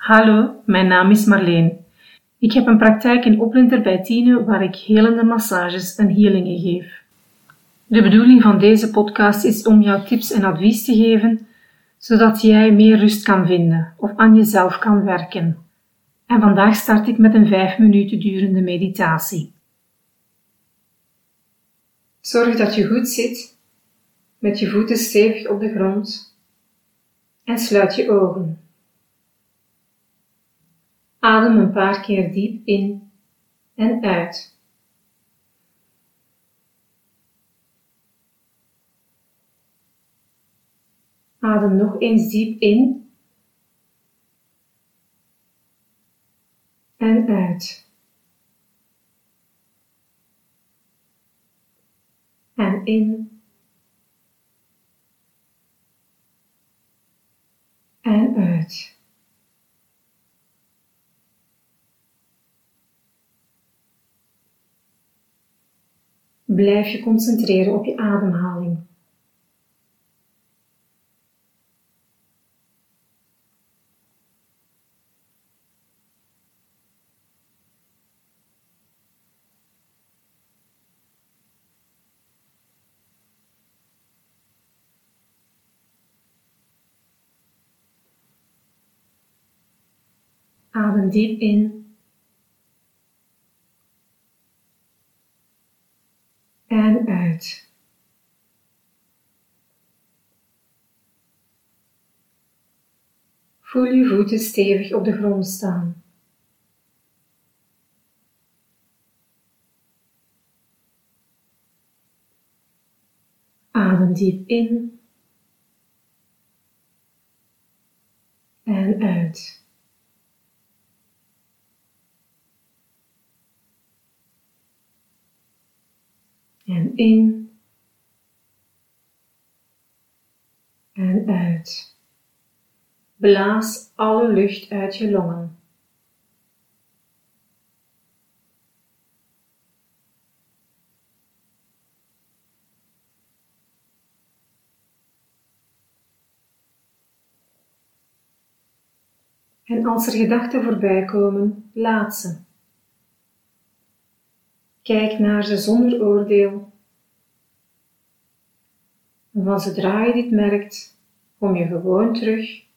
Hallo, mijn naam is Marleen. Ik heb een praktijk in Oplinter bij Tine waar ik helende massages en healingen geef. De bedoeling van deze podcast is om jou tips en advies te geven, zodat jij meer rust kan vinden of aan jezelf kan werken. En vandaag start ik met een 5 minuten durende meditatie. Zorg dat je goed zit, met je voeten stevig op de grond en sluit je ogen. Adem een paar keer diep in en uit. Adem nog eens diep in en uit. En in en uit. Blijf je concentreren op je ademhaling. Adem diep in en uit. Voel je voeten stevig op de grond staan. Adem diep in en uit. En in en uit. Blaas alle lucht uit je longen. En als er gedachten voorbij komen, laat ze. Kijk naar ze zonder oordeel. En van zodra je dit merkt, kom je gewoon terug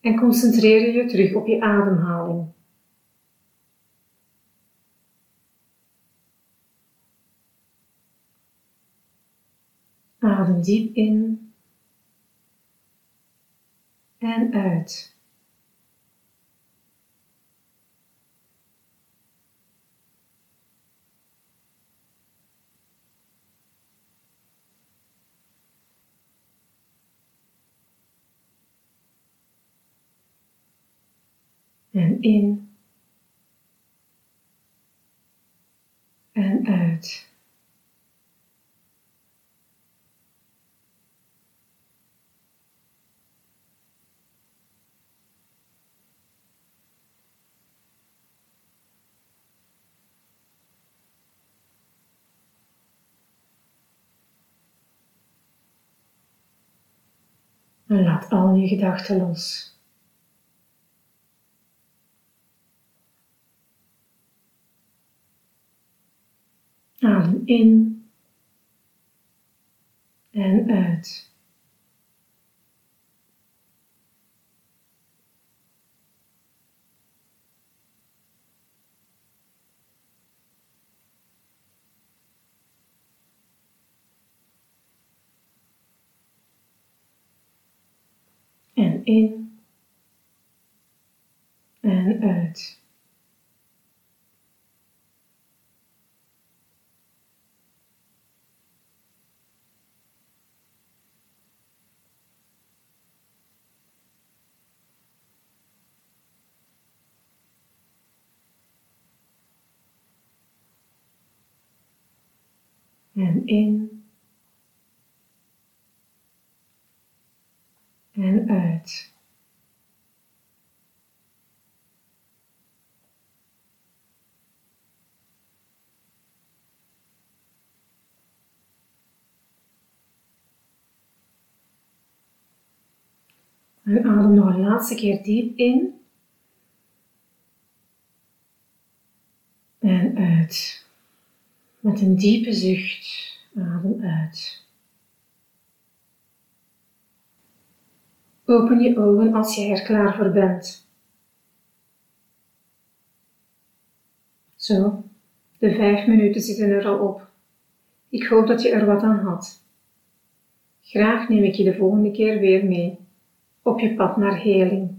en concentreer je terug op je ademhaling. Adem diep in en uit. En in en uit. En laat al je gedachten los. Adem in en uit. En in en in en uit. En adem nog een laatste keer diep in. En uit. Met een diepe zucht, adem uit. Open je ogen als jij er klaar voor bent. Zo, de vijf minuten zitten er al op. Ik hoop dat je er wat aan had. Graag neem ik je de volgende keer weer mee op je pad naar heling.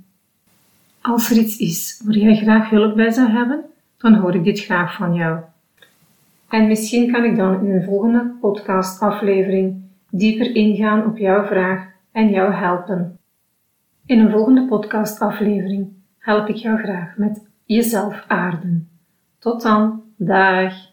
Als er iets is waar jij graag hulp bij zou hebben, dan hoor ik dit graag van jou. En misschien kan ik dan in een volgende podcastaflevering dieper ingaan op jouw vraag en jou helpen. In een volgende podcastaflevering help ik jou graag met jezelf aarden. Tot dan, dag!